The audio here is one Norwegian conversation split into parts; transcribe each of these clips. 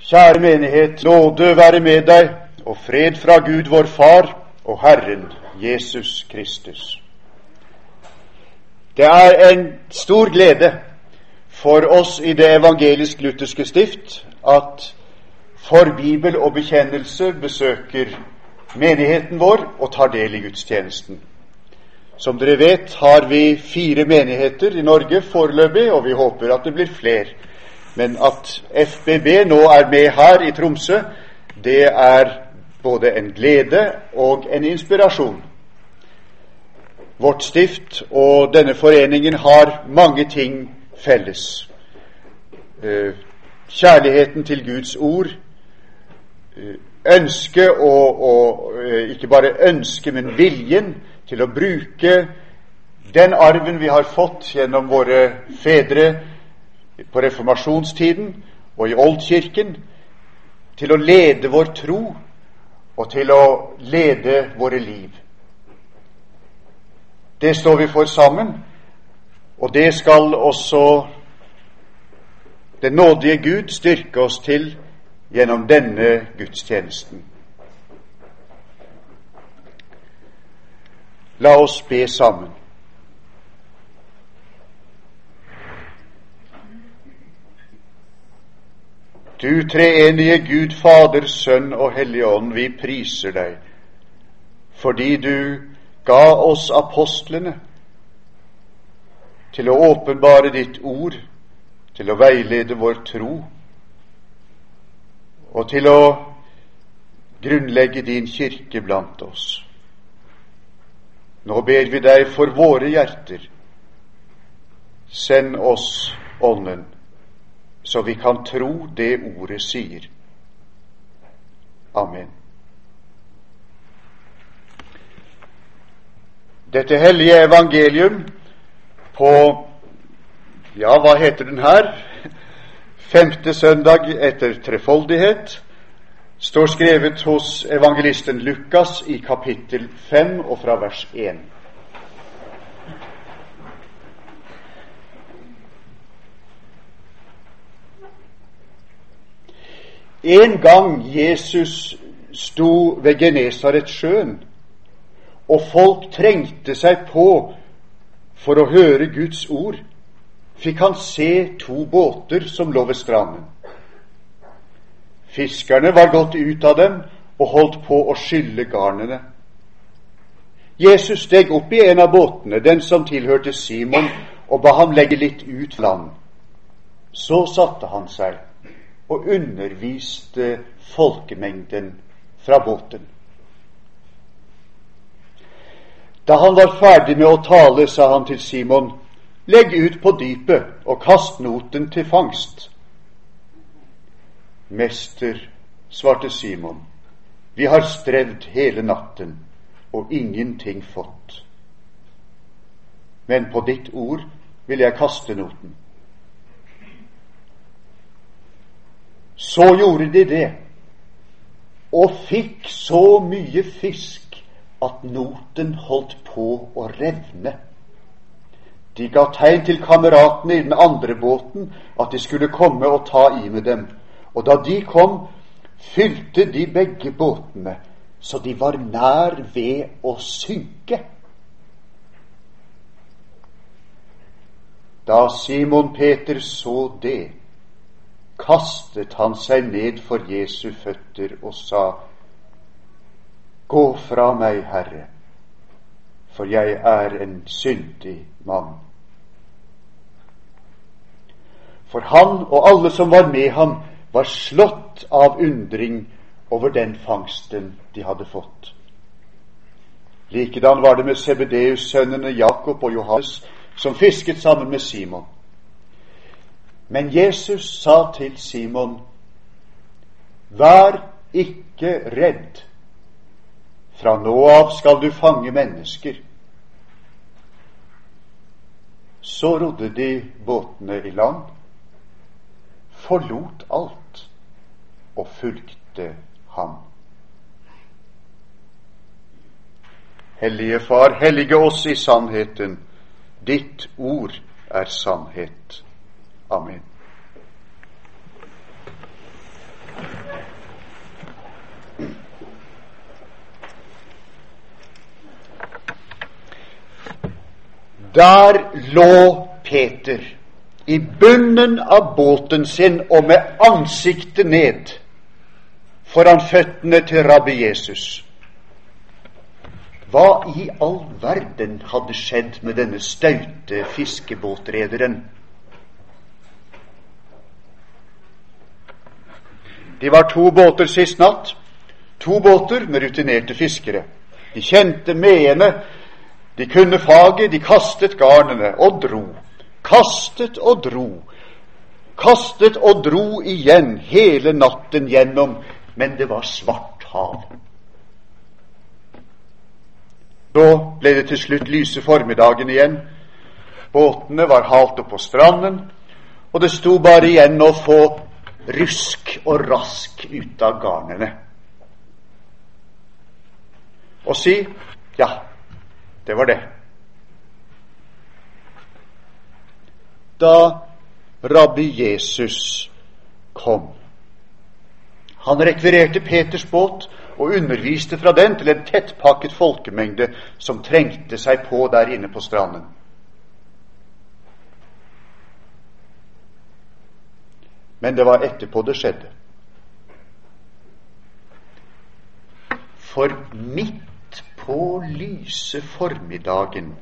Kjære menighet, nåde være med deg, og fred fra Gud vår Far og Herren Jesus Kristus. Det er en stor glede for oss i det evangelisk-lutherske stift at for bibel og bekjennelse besøker menigheten vår og tar del i gudstjenesten. Som dere vet, har vi fire menigheter i Norge foreløpig, og vi håper at det blir flere. Men at FBB nå er med her i Tromsø, det er både en glede og en inspirasjon. Vårt stift og denne foreningen har mange ting felles. Eh, kjærligheten til Guds ord, eh, ønske og, og eh, ikke bare ønske, men viljen til å bruke den arven vi har fått gjennom våre fedre på reformasjonstiden og i Oldkirken, til å lede vår tro og til å lede våre liv. Det står vi for sammen, og det skal også den nådige Gud styrke oss til gjennom denne gudstjenesten. La oss be sammen. Du treenige Gud, Fader, Sønn og Hellige Ånd, vi priser deg fordi du ga oss apostlene til å åpenbare ditt ord, til å veilede vår tro og til å grunnlegge din kirke blant oss. Nå ber vi deg for våre hjerter. Send oss Ånden så vi kan tro det ordet sier. Amen. Dette hellige evangelium på Ja, hva heter den her? Femte søndag etter trefoldighet står skrevet hos evangelisten Lukas i kapittel 5 og fra vers én. En gang Jesus sto ved Genesaretsjøen, og folk trengte seg på for å høre Guds ord, fikk han se to båter som lå ved stranden. Fiskerne var gått ut av dem og holdt på å skylle garnene. Jesus steg opp i en av båtene, den som tilhørte Simon, og ba ham legge litt ut land. Så satte han seg og underviste folkemengden fra båten. Da han var ferdig med å tale, sa han til Simon, legg ut på dypet og kast noten til fangst. Mester, svarte Simon, vi har strevd hele natten og ingenting fått. Men på ditt ord vil jeg kaste noten. Så gjorde de det, og fikk så mye fisk at noten holdt på å revne. De ga tegn til kameratene i den andre båten at de skulle komme og ta i med dem. Og da de kom, fylte de begge båtene, så de var nær ved å synke. Da Simon Peter så det, kastet han seg ned for Jesu føtter og sa, Gå fra meg, Herre, for jeg er en syndig mann. For han og alle som var med ham, var slått av undring over den fangsten de hadde fått. Likedan var det med Sebedeus-sønnene Jakob og Johannes, som fisket sammen med Simon. Men Jesus sa til Simon, Vær ikke redd. Fra nå av skal du fange mennesker. Så rodde de båtene i land, forlot alt og fulgte ham. Hellige Far, hellige oss i sannheten. Ditt ord er sannhet. Amen. Der lå Peter i bunnen av båten sin og med ansiktet ned foran føttene til rabbi Jesus. Hva i all verden hadde skjedd med denne staute fiskebåtrederen? De var to båter sist natt. To båter med rutinerte fiskere. De kjente meene, de kunne faget, de kastet garnene og dro. Kastet og dro. Kastet og dro igjen hele natten gjennom, men det var svart hav. Så ble det til slutt lyse formiddagen igjen. Båtene var halt opp på stranden, og det sto bare igjen å få rusk og rask ut av garnene. Og si ja, det var det. Da rabbi Jesus kom. Han rekvirerte Peters båt og underviste fra den til en tettpakket folkemengde som trengte seg på der inne på stranden. Men det var etterpå det skjedde. For midt på lyse formiddagen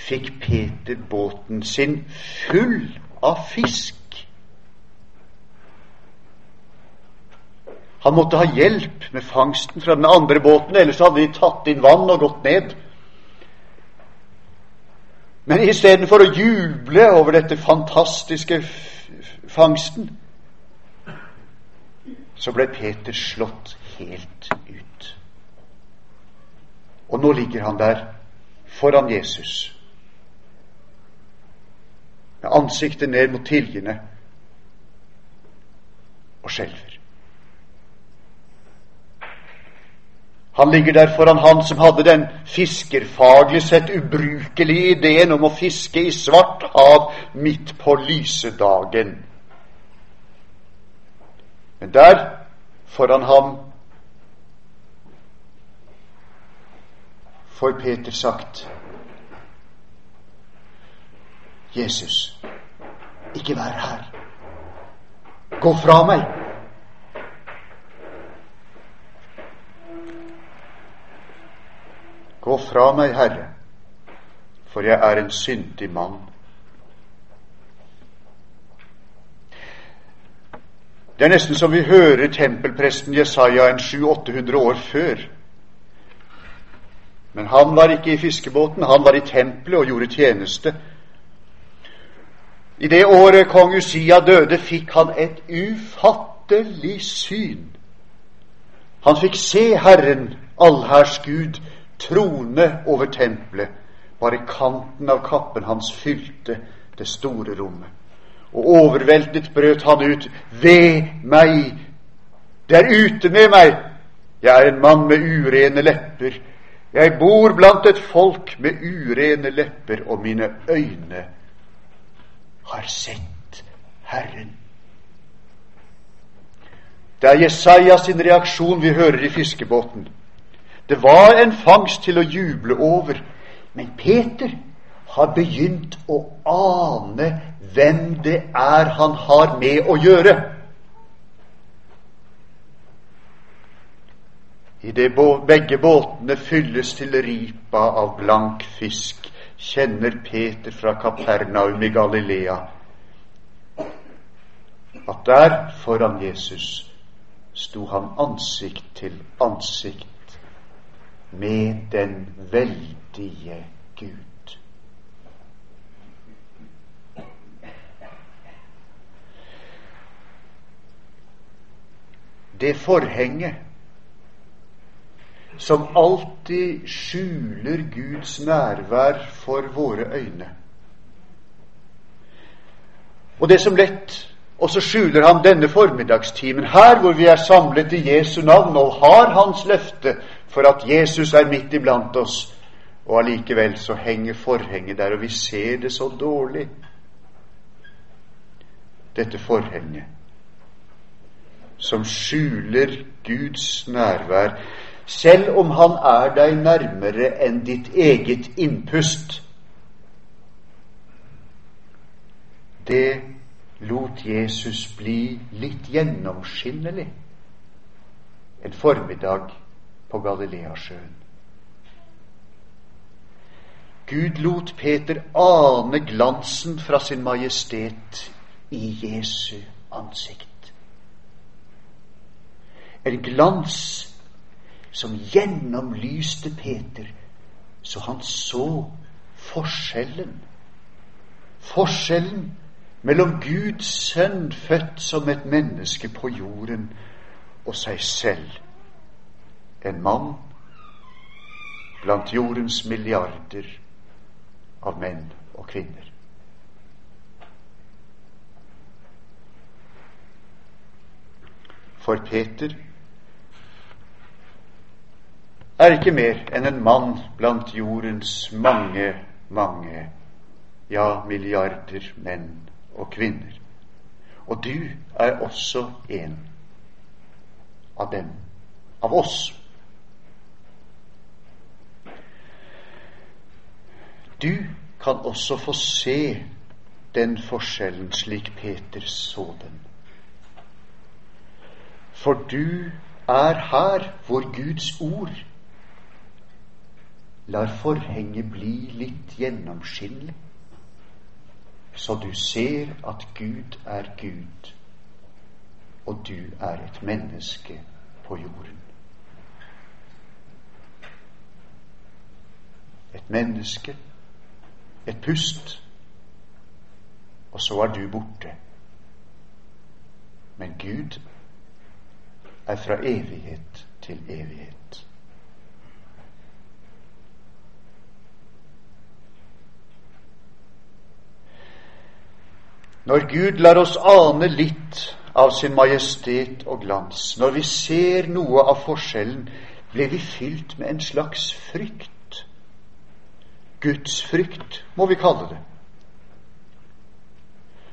fikk Peter båten sin full av fisk. Han måtte ha hjelp med fangsten fra den andre båten, ellers hadde de tatt inn vann og gått ned. Men istedenfor å juble over dette fantastiske fangsten, så ble Peter slått helt ut. Og nå ligger han der foran Jesus, med ansiktet ned mot tiljene, og skjelver. Han ligger der foran han som hadde den fiskerfaglig sett ubrukelige ideen om å fiske i svart hav midt på lysedagen. Men der, foran ham, får Peter sagt Jesus, ikke vær her. Gå fra meg. Gå fra meg, Herre, for jeg er en syndig mann. Det er nesten som vi hører tempelpresten Jesaja en 700-800 år før. Men han var ikke i fiskebåten, han var i tempelet og gjorde tjeneste. I det året kong Usia døde, fikk han et ufattelig syn. Han fikk se Herren, allhærs Gud, trone over tempelet. Bare kanten av kappen hans fylte det store rommet. Og overveldet brøt han ut Ved meg! Det er ute med meg! Jeg er en mann med urene lepper. Jeg bor blant et folk med urene lepper, og mine øyne har sett Herren. Det er Jesaja sin reaksjon vi hører i fiskebåten. Det var en fangst til å juble over. Men Peter har begynt å ane hvem det er han har med å gjøre. Idet begge båtene fylles til ripa av blank fisk, kjenner Peter fra Kapernaum i Galilea at der foran Jesus sto han ansikt til ansikt med den veldige Gud. Det forhenget som alltid skjuler Guds nærvær for våre øyne. Og det som lett og så skjuler han denne formiddagstimen her hvor vi er samlet i Jesu navn og har Hans løfte for at Jesus er midt iblant oss. Og allikevel så henger forhenget der, og vi ser det så dårlig. Dette forhenget som skjuler Guds nærvær, selv om han er deg nærmere enn ditt eget innpust. Det lot Jesus bli litt gjennomskinnelig en formiddag på Galileasjøen. Gud lot Peter ane glansen fra sin majestet i Jesu ansikt. En glans som gjennomlyste Peter, så han så forskjellen. Forskjellen mellom Guds sønn født som et menneske på jorden og seg selv. En mann blant jordens milliarder av menn og kvinner. For Peter er ikke mer enn en mann blant jordens mange, mange, ja, milliarder menn og kvinner. Og du er også en av dem, av oss. Du kan også få se den forskjellen slik Peter så den. For du er her hvor Guds ord lar forhenget bli litt gjennomskinnelig, så du ser at Gud er Gud, og du er et menneske på jorden. Et menneske et pust, og så er du borte. Men Gud er fra evighet til evighet. Når Gud lar oss ane litt av sin majestet og glans, når vi ser noe av forskjellen, blir vi fylt med en slags frykt Gudsfrykt, må vi kalle det.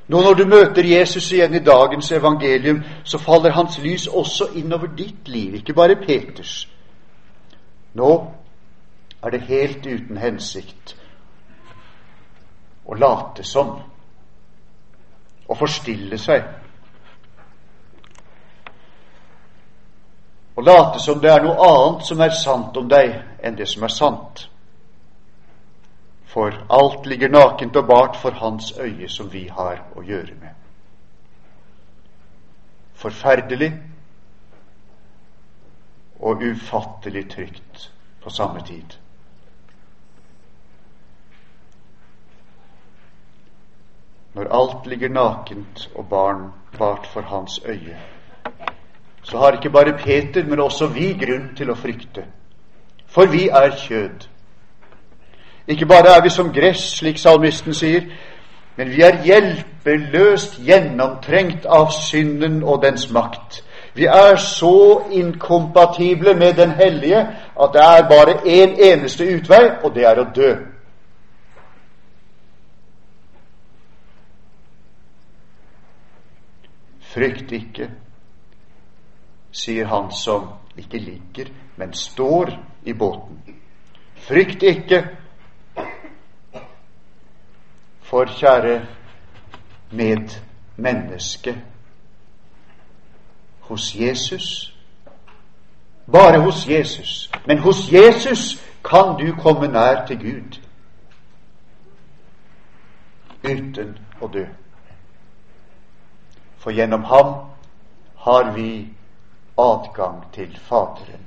Nå når du møter Jesus igjen i dagens evangelium, så faller hans lys også innover ditt liv, ikke bare Peters. Nå er det helt uten hensikt å late som, å forstille seg. Å late som det er noe annet som er sant om deg, enn det som er sant for alt ligger nakent og bart for hans øye som vi har å gjøre med. Forferdelig og ufattelig trygt på samme tid. Når alt ligger nakent og barn bart for hans øye, så har ikke bare Peter, men også vi grunn til å frykte. For vi er kjød. Ikke bare er vi som gress, slik salmisten sier, men vi er hjelpeløst gjennomtrengt av synden og dens makt. Vi er så inkompatible med Den hellige at det er bare én en eneste utvei, og det er å dø. Frykt ikke, sier han som ikke ligger, men står i båten. Frykt ikke, for, kjære medmenneske, hos Jesus Bare hos Jesus. Men hos Jesus kan du komme nær til Gud uten å dø. For gjennom ham har vi adgang til Faderen.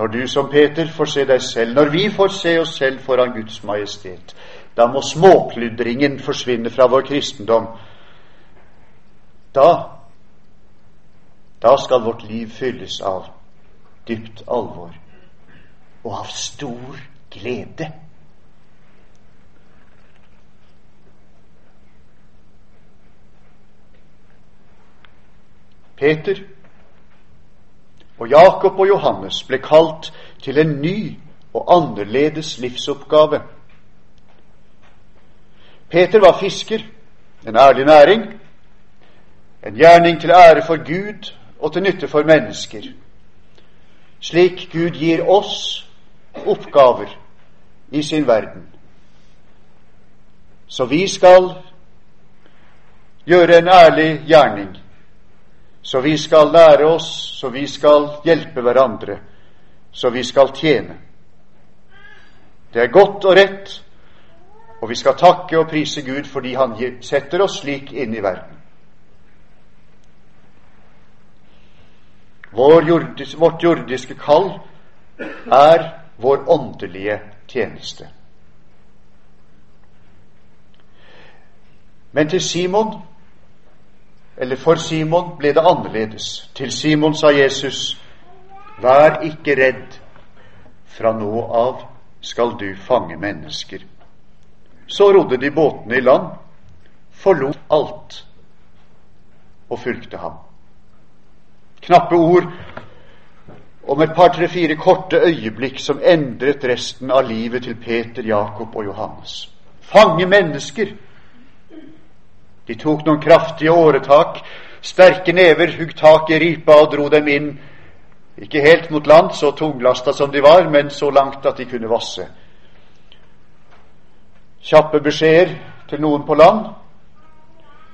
Når du som Peter får se deg selv, når vi får se oss selv foran Guds majestet, da må småkludringen forsvinne fra vår kristendom. Da da skal vårt liv fylles av dypt alvor og av stor glede. Peter og Jakob og Johannes ble kalt til en ny og annerledes livsoppgave. Peter var fisker, en ærlig næring, En gjerning til ære for Gud og til nytte for mennesker. Slik Gud gir oss oppgaver i sin verden. Så vi skal gjøre en ærlig gjerning. Så vi skal lære oss, så vi skal hjelpe hverandre, så vi skal tjene. Det er godt og rett, og vi skal takke og prise Gud fordi Han setter oss slik inn i verden. Vår jordis, vårt jordiske kall er vår åndelige tjeneste. Men til Simon, eller for Simon, ble det annerledes. Til Simon sa Jesus, Vær ikke redd, fra nå av skal du fange mennesker. Så rodde de båtene i land, forlot alt og fulgte ham. Knappe ord om et par, tre, fire korte øyeblikk som endret resten av livet til Peter, Jakob og Johannes. Fange mennesker. De tok noen kraftige åretak, sterke never, hugg tak i ripa og dro dem inn ikke helt mot land, så tunglasta som de var, men så langt at de kunne vasse. Kjappe beskjeder til noen på land.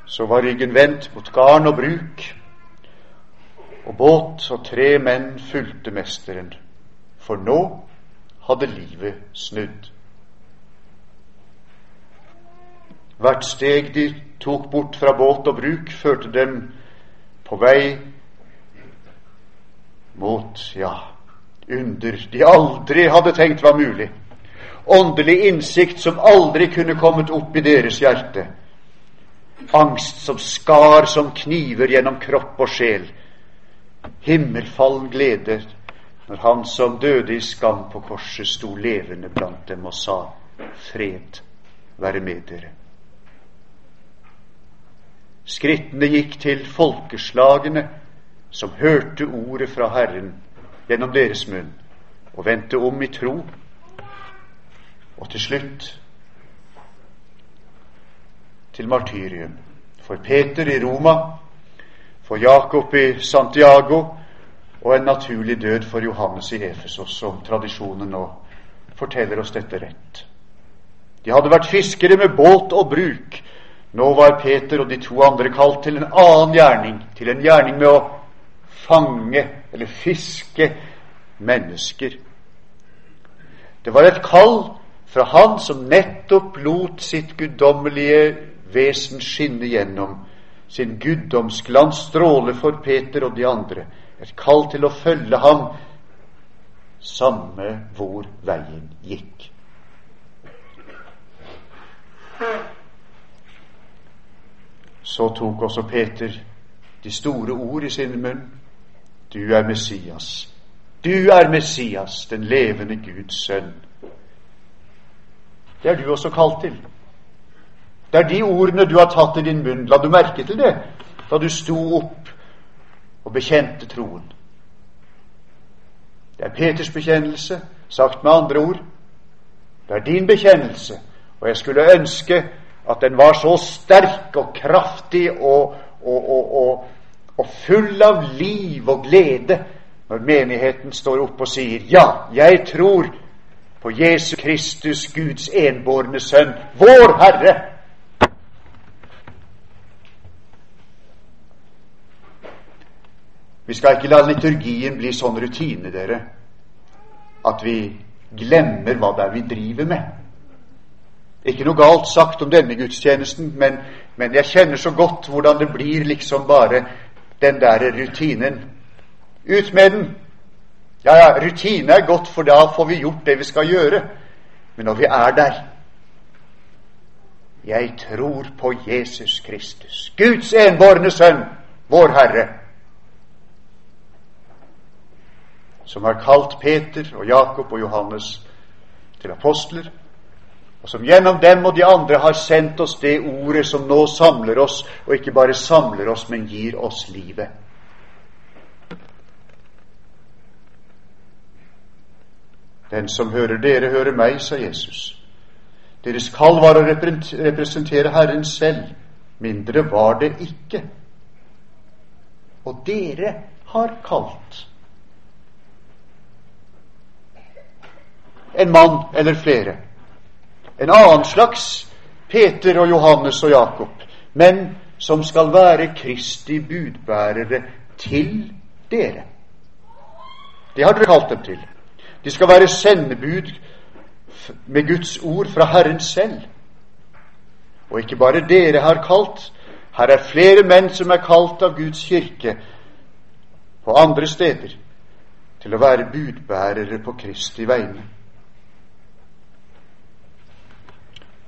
Så var ryggen vendt mot garn og bruk. Og båt og tre menn fulgte mesteren, for nå hadde livet snudd. Hvert steg de tok bort fra båt og bruk, førte dem på vei mot, ja, under de aldri hadde tenkt var mulig. Åndelig innsikt som aldri kunne kommet opp i deres hjerte. Angst som skar som kniver gjennom kropp og sjel. Himmelfallen glede når han som døde i skam på korset, sto levende blant dem og sa, Fred være med dere. Skrittene gikk til folkeslagene som hørte ordet fra Herren gjennom deres munn, og vendte om i tro. Og til slutt til martyrium. For Peter i Roma, for Jakob i Santiago og en naturlig død for Johannes i Efesos, som tradisjonen nå forteller oss dette rett. De hadde vært fiskere med båt og bruk. Nå var Peter og de to andre kalt til en annen gjerning, til en gjerning med å fange eller fiske mennesker. Det var et kall fra Han som nettopp lot sitt guddommelige vesen skinne gjennom, sin guddomsglans stråle for Peter og de andre. Et kall til å følge ham samme hvor veien gikk. Så tok også Peter de store ord i sin munn. Du er Messias. Du er Messias, den levende Guds sønn. Det er du også kalt til. Det er de ordene du har tatt i din munn. La du merke til det da du sto opp og bekjente troen? Det er Peters bekjennelse, sagt med andre ord. Det er din bekjennelse, og jeg skulle ønske at den var så sterk og kraftig og, og, og, og full av liv og glede når menigheten står opp og sier ja, jeg tror på Jesu Kristus, Guds enbårne sønn, vår Herre. Vi skal ikke la liturgien bli sånn rutine, dere, at vi glemmer hva det er vi driver med. Ikke noe galt sagt om denne gudstjenesten, men, men jeg kjenner så godt hvordan det blir liksom bare den der rutinen. Ut med den! Ja, ja, rutine er godt, for da får vi gjort det vi skal gjøre. Men når vi er der Jeg tror på Jesus Kristus, Guds enbårne sønn, vår Herre, som har kalt Peter og Jakob og Johannes til apostler, og som gjennom dem og de andre har sendt oss det ordet som nå samler oss, og ikke bare samler oss, men gir oss livet. Den som hører dere, hører meg, sa Jesus. Deres kall var å representere Herren selv. Mindre var det ikke. og dere har kalt. En mann eller flere. En annen slags Peter og Johannes og Jakob, men som skal være Kristi budbærere til dere. Det har dere kalt dem til. De skal være sendebud med Guds ord fra Herren selv. Og ikke bare dere har kalt. Her er flere menn som er kalt av Guds kirke på andre steder til å være budbærere på Kristi vegne.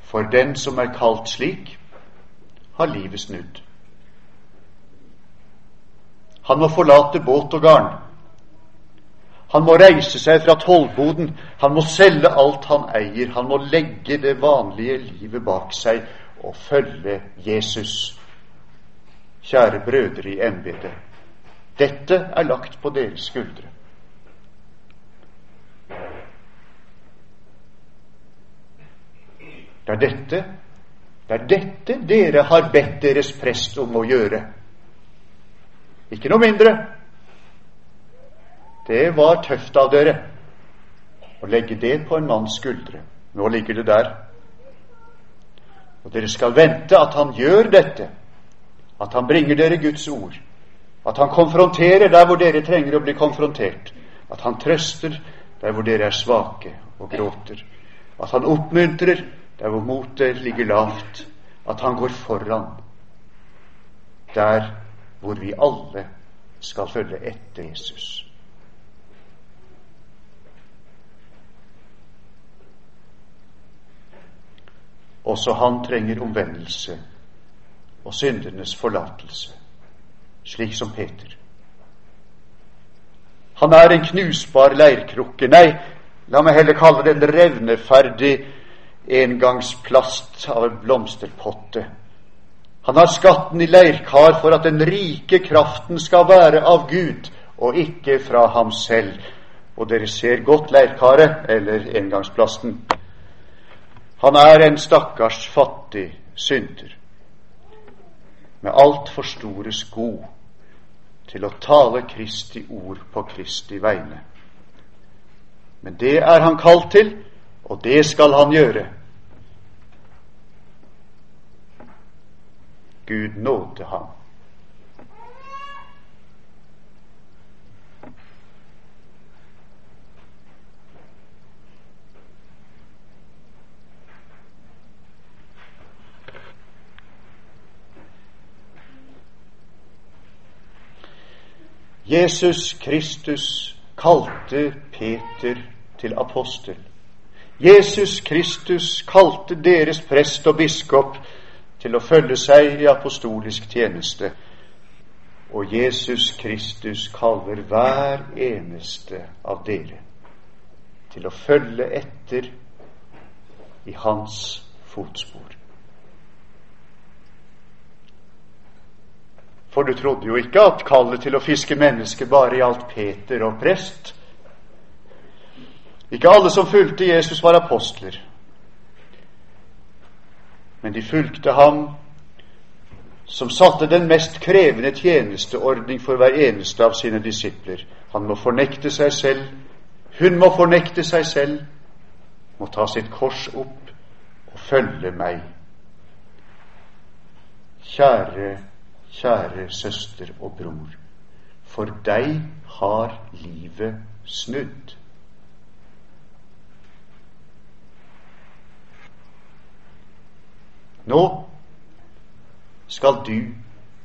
For den som er kalt slik, har livet snudd. Han må forlate båt og garn. Han må reise seg fra tollboden. Han må selge alt han eier. Han må legge det vanlige livet bak seg og følge Jesus. Kjære brødre i embetet. Dette er lagt på deres skuldre. Det er dette det er dette dere har bedt deres prest om å gjøre. Ikke noe mindre. Det var tøft av dere å legge det på en manns skuldre. Nå ligger det der. Og dere skal vente at han gjør dette, at han bringer dere Guds ord, at han konfronterer der hvor dere trenger å bli konfrontert, at han trøster der hvor dere er svake og gråter, at han oppmuntrer der hvor motet ligger lavt, at han går foran der hvor vi alle skal følge etter Jesus. Også han trenger omvendelse og syndernes forlatelse, slik som Peter. Han er en knusbar leirkrukke. Nei, la meg heller kalle det en revneferdig engangsplast av en blomsterpotte. Han har skatten i leirkar for at den rike kraften skal være av Gud og ikke fra ham selv. Og dere ser godt leirkaret, eller engangsplasten. Han er en stakkars fattig synder med altfor store sko til å tale Kristi ord på Kristi vegne. Men det er han kalt til, og det skal han gjøre. Gud nådde ham. Jesus Kristus kalte Peter til apostel. Jesus Kristus kalte deres prest og biskop til å følge seg i apostolisk tjeneste. Og Jesus Kristus kaller hver eneste av dere til å følge etter i hans fotspor. For du trodde jo ikke at kallet til å fiske mennesker bare gjaldt Peter og prest. Ikke alle som fulgte Jesus, var apostler. Men de fulgte ham som satte den mest krevende tjenesteordning for hver eneste av sine disipler. Han må fornekte seg selv, hun må fornekte seg selv, må ta sitt kors opp og følge meg. Kjære, kjære søster og bror, for deg har livet snudd. Nå skal du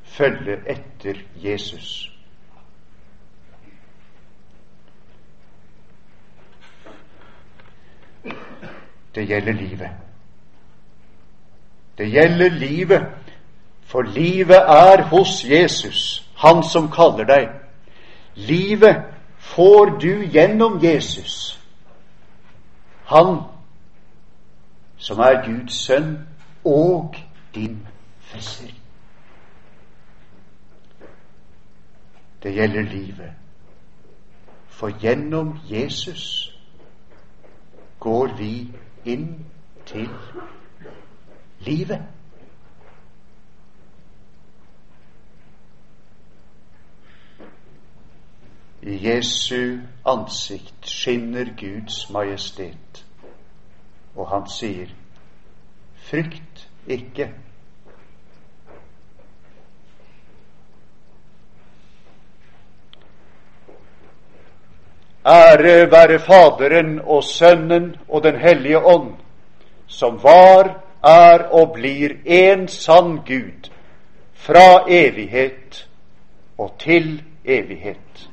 følge etter Jesus. Det gjelder livet. Det gjelder livet, for livet er hos Jesus, han som kaller deg. Livet får du gjennom Jesus, han som er Guds sønn og din frelser. Det gjelder livet. For gjennom Jesus går vi inn til livet. I Jesu ansikt skinner Guds majestet, og han sier, frykt ikke. Ære være Faderen og Sønnen og Den hellige ånd, som var, er og blir en sann Gud, fra evighet og til evighet.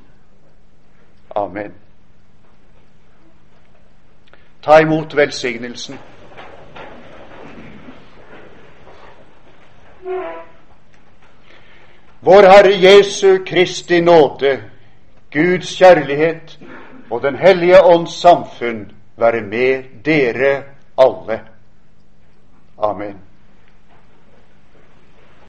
Amen. Ta imot velsignelsen. Vår Herre Jesu Kristi nåde, Guds kjærlighet og Den hellige ånds samfunn være med dere alle. Amen.